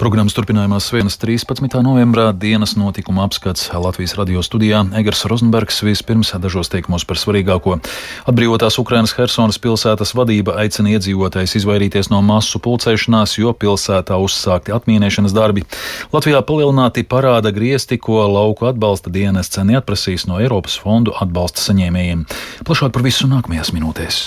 Programmas turpinājumā svienas 13. novembrā dienas notikuma apskats Latvijas radio studijā Egers Rozenbergs vispirms dažos teikumos par svarīgāko. Atbrīvotās Ukrainas Hersonas pilsētas vadība aicina iedzīvotājs izvairīties no masu pulcēšanās, jo pilsētā uzsākti atmīnēšanas darbi. Latvijā palielināti parāda griesti, ko lauku atbalsta dienests neatprasīs no Eiropas fondu atbalsta saņēmējiem. Plašāk par visu nākamajās minūtēs.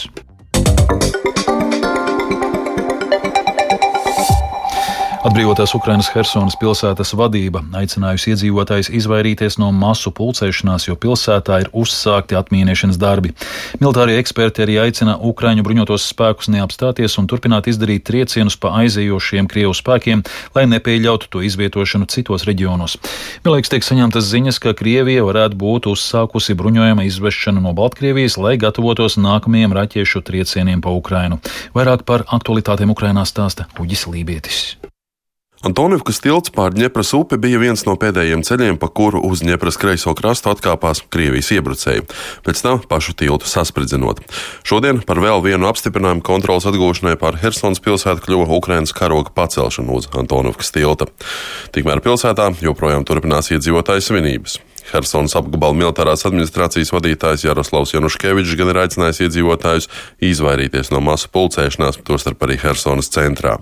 Atbrīvotās Ukrainas Helsonas pilsētas vadība aicinājusi iedzīvotājus izvairīties no masu pulcēšanās, jo pilsētā ir uzsākti atmīnēšanas darbi. Militārie eksperti arī aicina Ukraiņu bruņotos spēkus neapstāties un turpināt izdarīt triecienus pa aizējošiem Krievu spēkiem, lai nepieļautu to izvietošanu citos reģionos. Vienlaiks tiek saņemtas ziņas, ka Krievija varētu būt uzsākusi bruņojuma izvešanu no Baltkrievijas, lai gatavotos nākamajiem raķiešu triecieniem pa Ukrainu. Vairāk par aktualitātēm Ukrainā stāsta Uģis Lībietis. Antonivkas tilts pār Dņepras upi bija viens no pēdējiem ceļiem, pa kuru uz Dņepras kreiso krastu atkāpās Krievijas iebrucēji, pēc tam pašu tiltu saspridzinot. Šodien par vēl vienu apstiprinājumu kontrolas atgūšanai pār Hersons pilsētu kļuva Ukrainas karoga pacelšana uz Antonivkas tilta. Tikmēr pilsētā joprojām turpinās iedzīvotāju svinības. Hersons apgabala militārās administrācijas vadītājs Jaroslavs Januškevičs gan ir aicinājis iedzīvotājus izvairīties no masu pulcēšanās, tostarp arī Hersonas centrā.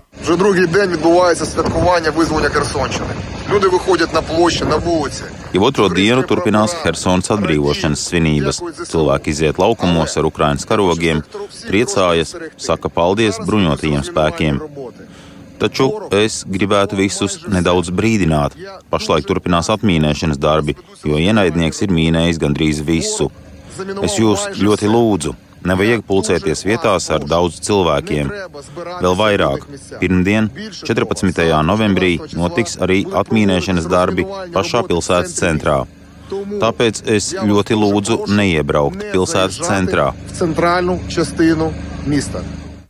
Jau otro dienu turpinās Hersonas atbrīvošanas svinības. Cilvēki iziet laukumos ar Ukraiņas karogiem, priecājas, saka paldies bruņotajiem spēkiem. Taču es gribētu visus nedaudz brīdināt. Pašlaik turpinās atmīnēšanas darbi, jo ienaidnieks ir mīnējis gandrīz visu. Es jūs ļoti lūdzu, nevajag pulcēties vietās ar daudz cilvēkiem. Vēl vairāk, pirmdien, 14. novembrī, notiks arī atmīnēšanas darbi pašā pilsētas centrā. Tāpēc es ļoti lūdzu neiebraukt pilsētas centrā.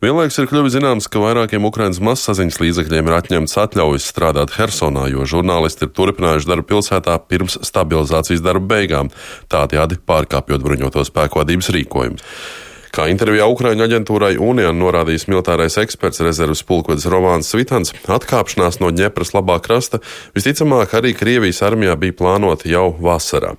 Vienlaiks ir kļuvis zināms, ka vairākiem Ukraiņas massaziņas līdzekļiem ir atņemts atļaujas strādāt Hersonā, jo žurnālisti ir turpinājuši darbu pilsētā pirms stabilizācijas darba beigām, tādējādi pārkāpjot bruņoto spēku vadības rīkojumu. Kā intervijā Ukraiņu aģentūrai Union norādījis militārais eksperts rezerves pulkvedis Rovāns Svitans, atkāpšanās no Ņepras labā krasta visticamāk arī Krievijas armijā bija plānota jau vasarā.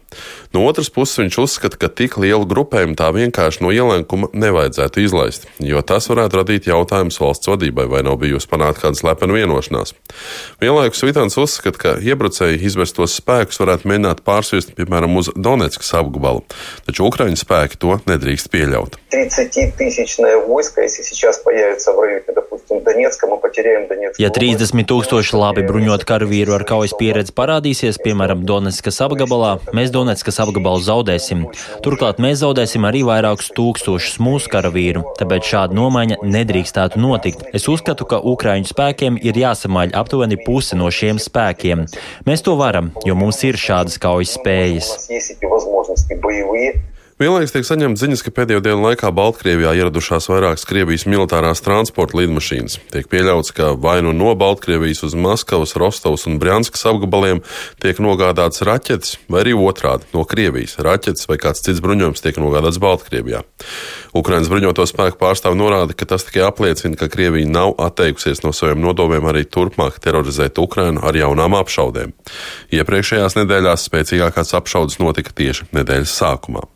No otras puses viņš uzskata, ka tik lielu grupējumu tā vienkārši no ielenkuma nevajadzētu izlaist, jo tas varētu radīt jautājumus valsts vadībai, vai nav bijusi panākta kāda slepena vienošanās. Vienlaikus Svitans uzskata, ka iebrucēji izvestos spēkus varētu mēģināt pārsviest, piemēram, uz Donetskas apgabalu, taču Ukraiņu spēki to nedrīkst pieļaut. 30-тысячное войско, если сейчас появится в районе, допустим, Донецка, мы потеряем Донецк. Ja 30 tūkstoši labi bruņot karavīru ar kaujas pieredzi parādīsies, piemēram, Donetskas apgabalā, mēs Donetskas apgabalu zaudēsim. Turklāt mēs zaudēsim arī vairākus tūkstošus mūsu karavīru, tāpēc šāda nomaiņa nedrīkstētu notikt. Es uzskatu, ka Ukraiņu spēkiem ir jāsamaļ aptuveni puse no šiem spēkiem. Mēs to varam, jo mums ir šādas kaujas spējas. Vienlaikus tiek saņemts ziņas, ka pēdējo dienu laikā Baltkrievijā ieradušās vairākas Krievijas militārās transporta lidmašīnas. Tiek pieļauts, ka vai nu no Baltkrievijas uz Maskavas, Rostovas un Brjanskas apgabaliem tiek nogādāts raķetes, vai arī otrādi no Krievijas raķetes vai kāds cits bruņojums tiek nogādāts Baltkrievijā. Ukrainas bruņoto spēku pārstāvi norāda, ka tas tikai apliecina, ka Krievija nav atteikusies no saviem nodomiem arī turpmāk terorizēt Ukrainu ar jaunām apšaudēm. Iepriekšējās nedēļās spēcīgākās apšaudes notika tieši nedēļas sākumā.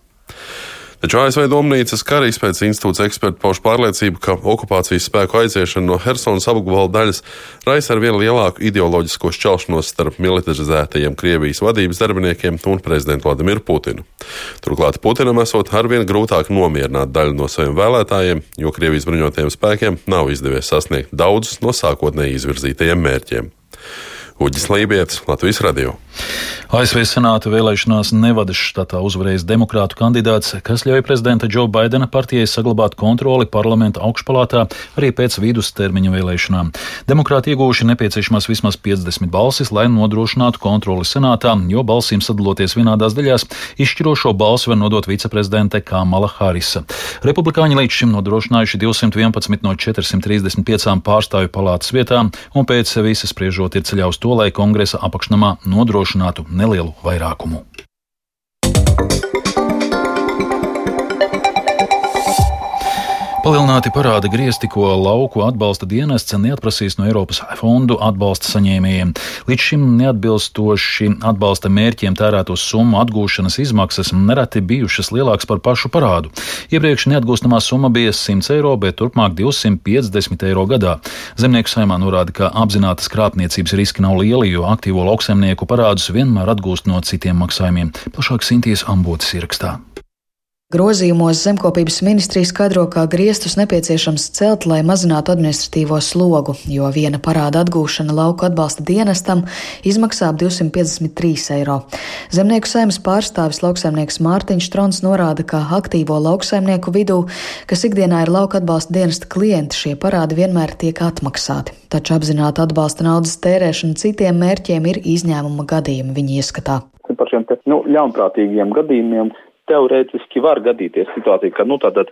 Taču ASV Domnīcas kara izpētes institūts eksperti pauž pārliecību, ka okupācijas spēku aiziešana no Helsonas apgabala daļas raisa ar vien lielāku ideoloģisko šķelšanos starp militarizētajiem Krievijas vadības darbiniekiem un prezidentu Vladimiru Putinu. Turklāt Putinam esot arvien grūtāk nomierināt daļu no saviem vēlētājiem, jo Krievijas bruņotajiem spēkiem nav izdevies sasniegt daudzus no sākotnēji izvirzītajiem mērķiem. Uģis Lībijams, Latvijas Radio. ASV Senāta vēlēšanās Nevadas štatā uzvarējis demokrātu kandidāts, kas ļauj prezidenta Džo Baidena partijai saglabāt kontroli parlamenta augšpalātā arī pēc vidustermiņa vēlēšanām. Demokrāti iegūši nepieciešamās vismaz 50 balsis, lai nodrošinātu kontroli senātā, jo balsīm sadaloties vienādās daļās, izšķirošo balsu var nodot viceprezidente Kamala Harisa. Republikāņi līdz šim nodrošinājuši 211 no 435 pārstāvju palātas vietām, un pēc visas spriežot ir ceļā uz to, lai kongresa apakšnamā nodrošinātu nelielu vairākumu. Palielināti parāda griezti, ko lauku atbalsta dienests neatprasīs no Eiropas fondu atbalsta saņēmējiem. Līdz šim neatbilstoši atbalsta mērķiem tērēto summu atgūšanas izmaksas nereti bijušas lielākas par pašu parādu. Iepriekš neatgūstamā summa bija 100 eiro, bet turpmāk 250 eiro gadā. Zemnieku saimā norāda, ka apzinātas krāpniecības riski nav lieli, jo aktīvo lauksaimnieku parādus vienmēr atgūst no citiem maksājumiem. Plašāk Sintīs Ambotas ierakstā. Grozījumos zemkopības ministrija skaidro, ka griestus nepieciešams celt, lai mazinātu administratīvo slogu, jo viena parāda atgūšana lauku atbalsta dienestam izmaksā ap 253 eiro. Zemnieku saimnes pārstāvis lauksaimnieks Mārtiņš Trons norāda, ka aktīvo lauksaimnieku vidū, kas ikdienā ir lauka atbalsta dienesta klienti, šie parādi vienmēr tiek atmaksāti. Taču apzināta atbalsta naudas tērēšana citiem mērķiem ir izņēmuma gadījumi viņa ieskatā. Par šiem te, nu, ļaunprātīgiem gadījumiem teorētiski var gadīties situācija, ka, nu, tātad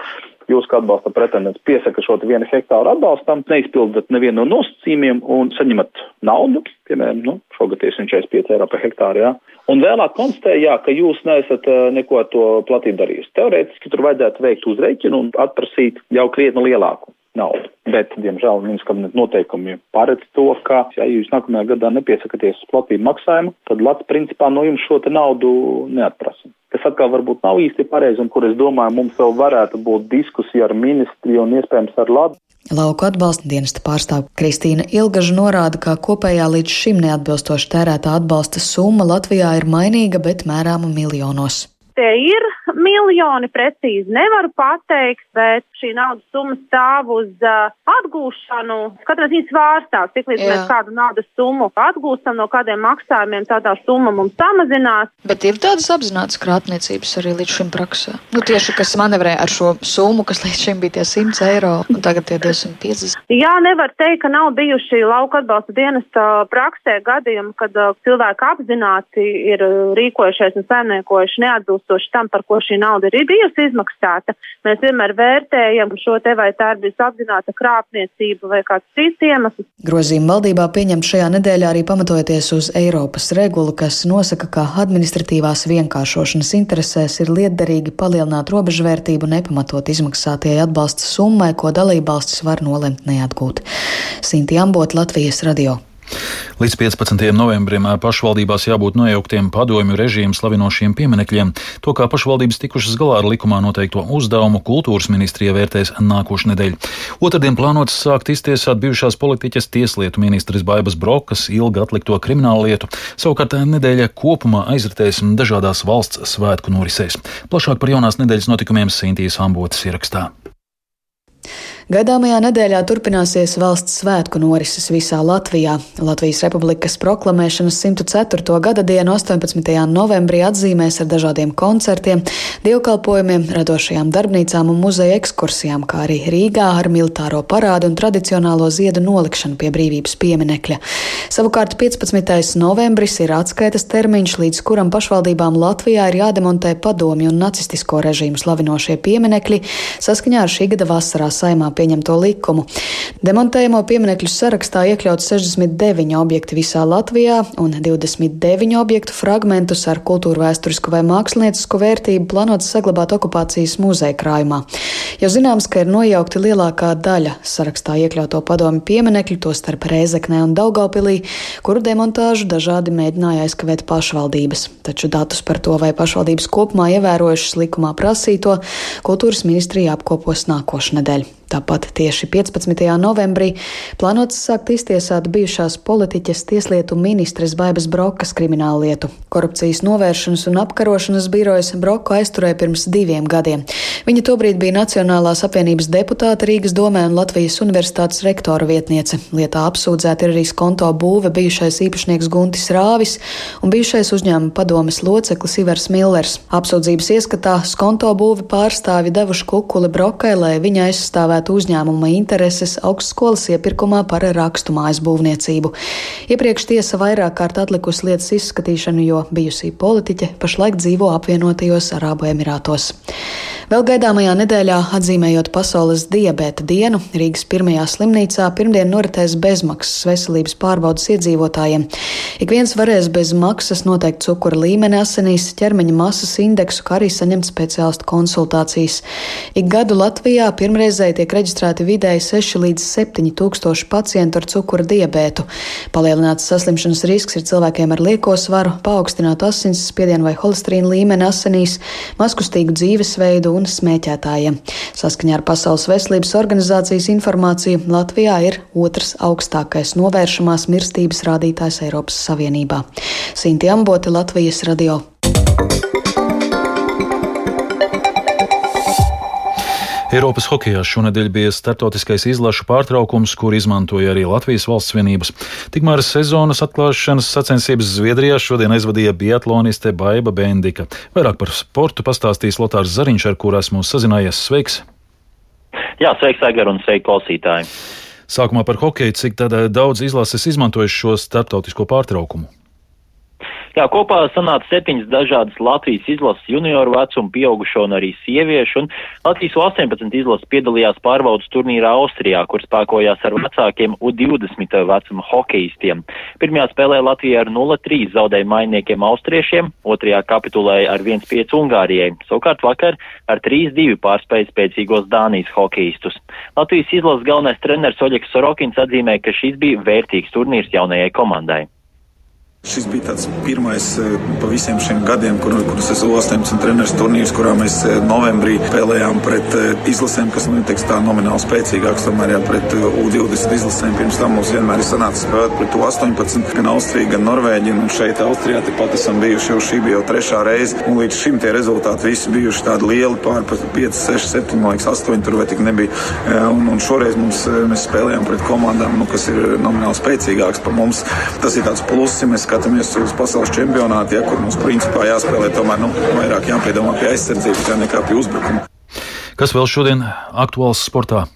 jūs kā atbalsta pretendents piesaka šo vienu hektāru atbalstam, neizpildat nevienu no nosacījumiem un saņemat naudu, piemēram, nu, šogad ir 145 eiro par hektāru, jā. Un vēlāk konstatēja, jā, ka jūs neesat neko to platību darījusi. Teorētiski tur vajadzētu veikt uzreikinu un atprasīt jau krietni lielāku naudu. Bet, diemžēl, ministrs kabineta noteikumi paredz to, ka, ja jūs nākamajā gadā nepiesakaties uz platību maksājumu, tad Latvijas principā no jums šo naudu neatprasa kas atkal varbūt nav īsti pareizi un kur es domāju, mums vēl varētu būt diskusija ar ministriju un iespējams ar Latviju. Lauku atbalsta dienesta pārstāv Kristīna Ilgaža norāda, ka kopējā līdz šim neatbilstoši tērētā atbalsta summa Latvijā ir mainīga, bet mērāma miljonos. Tie ir miljoni, precīzi nevaru pateikt, bet šī naudas summa stāv uz uh, atgūšanu. Katrā ziņā svārstās, tik līdz Jā. mēs kādu naudas summu atgūstam no kādiem maksājumiem, tā tā summa mums samazinās. Bet ir tādas apzinātas krāpniecības arī līdz šim praksē. Nu, tieši kas manevrē ar šo summu, kas līdz šim bija tie 100 eiro un tagad tie 250. Jā, nevar teikt, ka nav bijuši lauka atbalsta dienesta praksē gadījumi, kad uh, cilvēki apzināti ir rīkojušies un saimniekojuši neatbilstoši tam, par ko šī nauda ir bijusi izmaksāta. Mēs vienmēr vērtējam šo te vai tā ir bijusi apzināta krāpniecība vai kāds cits iemesls. Grozījuma valdībā pieņemt šajā nedēļā arī pamatojoties uz Eiropas regulu, kas nosaka, ka administratīvās vienkāršošanas interesēs ir lietderīgi palielināt robežvērtību nepamatot izmaksātajai atbalsta summai, ko dalībvalstis var nolemt neatgūt. Sinti Ambot, Latvijas radio. Līdz 15. novembrim pašvaldībās jābūt nojauktiem padomju režīmu slavinošiem pieminekļiem. To, kā pašvaldības tikušas galā ar likumā noteikto uzdevumu, kultūras ministrija vērtēs nākošu nedēļu. Otradien plānots sākt iztiesāt bijušās politiķas tieslietu ministres Baibas Brokas ilgi atlikto kriminālu lietu. Savukārt nedēļa kopumā aizritēs dažādās valsts svētku norisēs. Plašāk par jaunās nedēļas notikumiem Sintīs Ambotas ierakstā. Gaidāmajā nedēļā turpināsies valsts svētku norises visā Latvijā. Latvijas Republikas proklamēšanas 104. gada dienu 18. novembrī atzīmēs ar dažādiem koncertiem, dievkalpojumiem, radošajām darbnīcām un muzeja ekskursijām, kā arī Rīgā ar militāro parādu un tradicionālo ziedu nolikšanu pie brīvības pieminekļa. Savukārt 15. novembris ir atskaitas termiņš, līdz kuram pašvaldībām Latvijā ir jādemontē padomju un nacistisko režīmu slavinošie pieminekļi saskaņā ar šī gada vasarā saimā pieņemto likumu. Demontējamo pieminekļu sarakstā iekļauts 69 objekti visā Latvijā un 29 objektu fragmentus ar kultūra vēsturisku vai māksliniecisku vērtību plānots saglabāt okupācijas muzeja krājumā. Jau zināms, ka ir nojaukti lielākā daļa sarakstā iekļauto padomi pieminekļu, tostarp Rēzeknē un Daugaupilī, kuru demontāžu dažādi mēģināja aizkavēt pašvaldības. Taču datus par to, vai pašvaldības kopumā ievērojušas likumā prasīto, kultūras ministrija apkopos nākošu nedēļu. Tāpat tieši 15. novembrī plānots sākt iztiesāt bijušās politiķes tieslietu ministres Baibas Brokas kriminālu lietu. Korupcijas novēršanas un apkarošanas birojas Broku aizturēja pirms diviem gadiem. Viņa tobrīd bija Nacionālās apvienības deputāte Rīgas domē un Latvijas universitātes rektora vietniece. Lietā apsūdzēti ir arī skonto būve bijušais īpašnieks Guntis Rāvis un bijušais uzņēmuma padomes loceklis Ivars Millers. Apsūdzības ieskatā skonto būve pārstāvi devuši kukuli Brokai, lai viņa aizstāvētu aizstāvētu uzņēmuma intereses augstskolas iepirkumā par rakstu mājas būvniecību. Iepriekš tiesa vairāk kārt atlikusi lietas izskatīšanu, jo bijusī politiķe pašlaik dzīvo apvienotajos Arābu Emirātos. Vēl gaidāmajā nedēļā, atzīmējot Pasaules diabēta dienu, Rīgas pirmajā slimnīcā pirmdien noritēs bezmaksas veselības pārbaudas iedzīvotājiem. Ik viens varēs bez maksas noteikt cukura līmeni asinīs, ķermeņa masas indeksu, kā arī saņemt speciālistu konsultācijas. Ik gadu Latvijā pirmreizēji tiek reģistrēti vidēji 6 līdz 7 tūkstoši pacientu ar cukura diabētu. Palielināts saslimšanas risks ir cilvēkiem ar lieko svaru, paaugstinātu asinsspiedienu vai holesterīnu līmeni asinīs, maskustīgu dzīvesveidu un smēķētājiem. Saskaņā ar Pasaules veselības organizācijas informāciju Latvijā ir otrs augstākais novēršamās mirstības rādītājs Eiropas Savienībā. Sinti Amboti, Latvijas radio. Eiropas hokeja šonadēļ bija startautiskais izlašu pārtraukums, kur izmantoja arī Latvijas valsts vienības. Tikmēr sezonas atklāšanas sacensības Zviedrijā šodien aizvadīja biatloniste Baiba Bendika. Vairāk par sportu pastāstīs Lotārs Zariņš, ar kur esmu sazinājies. Sveiks! Jā, sveiks, Agar, un sveiki, klausītāji! Sākumā par hokeju, cik daudz izlases izmantojuši šo startautisko pārtraukumu? Jā, kopā sanāca septiņas dažādas Latvijas izlases junioru vecuma, pieaugušo un arī sieviešu, un Latvijas 18 izlases piedalījās pārbaudas turnīrā Austrijā, kur spēkojās ar vecākiem U20 vecuma hokeistiem. Pirmajā spēlē Latvija ar 0-3 zaudēja mainiekiem austriešiem, otrajā kapitulēja ar 1-5 Ungārijai, savukārt vakar ar 3-2 pārspēja spēcīgos Dānijas hokeistus. Latvijas izlases galvenais treneris Oļeks Sorokins atzīmē, ka šis bija vērtīgs turnīrs jaunajai komandai. Šis bija tāds pirmais eh, pa visiem šiem gadiem, kur, kurus es 18 treneris turnīrs, kurā mēs eh, novembrī spēlējām pret eh, izlasēm, kas, nu, teiks tā nomināli spēcīgāks, tomēr jā, pret U20 izlasēm. Pirms tam mums vienmēr ir sanācis spēlēt pret U18, gan Austriju, gan Norvēģiju, un šeit Austrijā tepat esam bijuši jau šī bija jau trešā reize, un līdz šim tie rezultāti visi bijuši tādi lieli, pār pat 5, 6, 7, man liekas, 8 tur vai tik nebija. Un, un šoreiz mums, mēs spēlējām pret komandām, nu, kas ir nomināli spēcīgāks par mums. Tas ir tāds pluss, ja mēs skatāmies uz pasaules čempionātu, ja, kur mums principā jāspēlē tomēr nu, vairāk jāpiedomā pie aizsardzības ja, nekā pie uzbrukuma. Kas vēl šodien aktuāls sportā?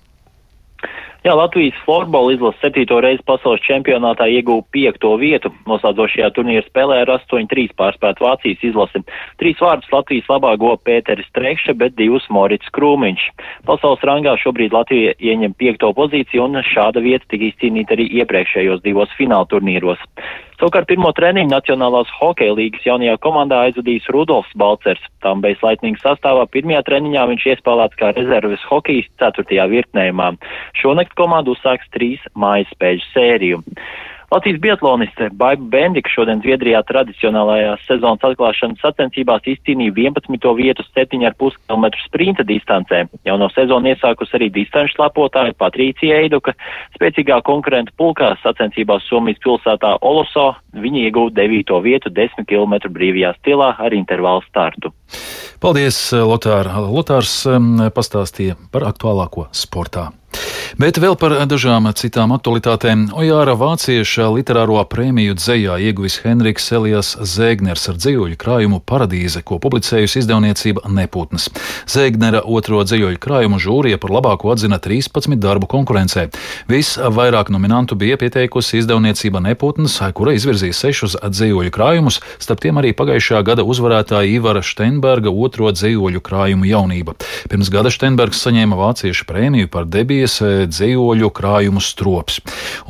Jā, Latvijas florbola izlase septīto reizi pasaules čempionātā ieguva piekto vietu. Noslēdzošajā turnīra spēlē ar 8-3 pārspēt Vācijas izlasi. Trīs vārdus Latvijas labā go Pēteris Trekša, bet divus Morits Krūmiņš. Pasaules rangā šobrīd Latvija ieņem piekto pozīciju un šāda vieta tika izcīnīta arī iepriekšējos divos fināla turnīros. Savukārt pirmo treniņu Nacionālās hokeja līgas jaunajā komandā aizvadījis Rudolfs Balcers. Tam bez laitnīgas sastāvā pirmajā treniņā viņš iespēlēts kā rezerves hokejs ceturtajā virknējumā. Šonakt komanda uzsāks trīs mājas spēļu sēriju. Latvijas biatloniste Baiba Bendika šodien Zviedrijā tradicionālajās sezonas atklāšanas sacensībās izcīnīja 11. vietu 7,5 km sprinta distancē. Jauno sezonu iesākus arī distanču slapotāja Patrīcija Eiduka. Spēcīgā konkurenta pulkā sacensībās Somijas pilsētā Oloso viņa ieguva 9. vietu 10 km brīvajā stilā ar intervālu startu. Paldies, Lotār. Lotārs pastāstīja par aktuālāko sportā. Bet vēl par dažām citām aktualitātēm. Ojāra vācieša literāro prēmiju dzējā ieguvis Henriks Elijas Zēgners ar dzējoļu krājumu Paradīze, ko publicējusi izdevniecība Neputnes. Zēgnera otro dzējoļu krājumu žūrija par labāko atzina 13 darbu konkurencē. Visvairāk nominantu bija pieteikusi izdevniecība Neputnes, kura izvirzīja sešus dzējoļu krājumus, starp tiem arī pagājušā gada uzvarētāja Ivara Steinberga otro dzējoļu krājumu jaunība. Pirms gada Steinbergs saņēma vāciešu prēmiju par debijas dzīvoļu krājumu strops.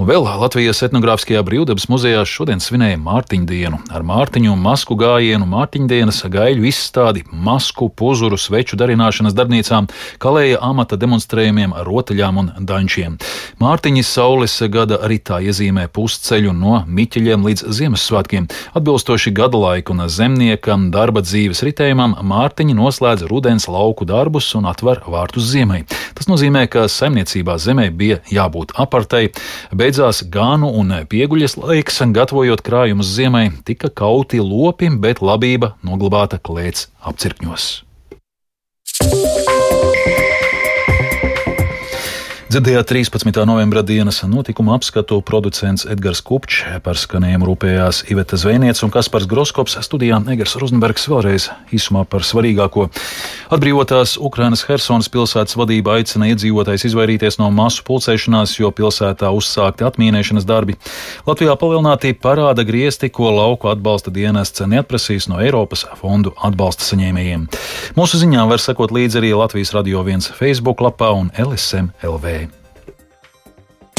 Un vēl Latvijas etnogrāfiskajā brīvdabas muzejā šodien svinēja Mārtiņu dienu. Ar Mārtiņu un masku gājienu Mārtiņdienas gaļu izstādi, masku, puzuru, sveču darināšanas darbnīcām, kalēja amata demonstrējumiem, rotaļām un dančiem. Mārtiņas saules gada ritā iezīmē pusceļu no Miķeļiem līdz Ziemassvētkiem. Atbilstoši gada laika un zemniekam darba dzīves ritējumam, Mārtiņi noslēdz rudens lauku darbus un atver vārtus ziemai. Tas nozīmē, ka saimniecībā zemē bija jābūt apartai. Beidzās gānu un pieguļas laiks, gatavojot krājumus ziemai, tika kauti lopi, bet labība noglabāta klēts apcirkņos. Dzirdējāt 13. novembra dienas notikuma apskatu producents Edgars Kupčs, par skanējumu rūpējās Iveta Zvejniec un Kaspars Groskops studijā Egers Rozenbergs vēlreiz īsumā par svarīgāko. Atbrīvotās Ukrainas Helsonas pilsētas vadība aicina iedzīvotājs izvairīties no masu pulcēšanās, jo pilsētā uzsākti atmīnēšanas darbi. Latvijā palielināti parāda griesti, ko lauku atbalsta dienests neatprasīs no Eiropas fondu atbalsta saņēmējiem. Mūsu ziņām var sekot līdzi arī Latvijas Radio 1 Facebook lapā un LSM LV.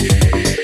yeah.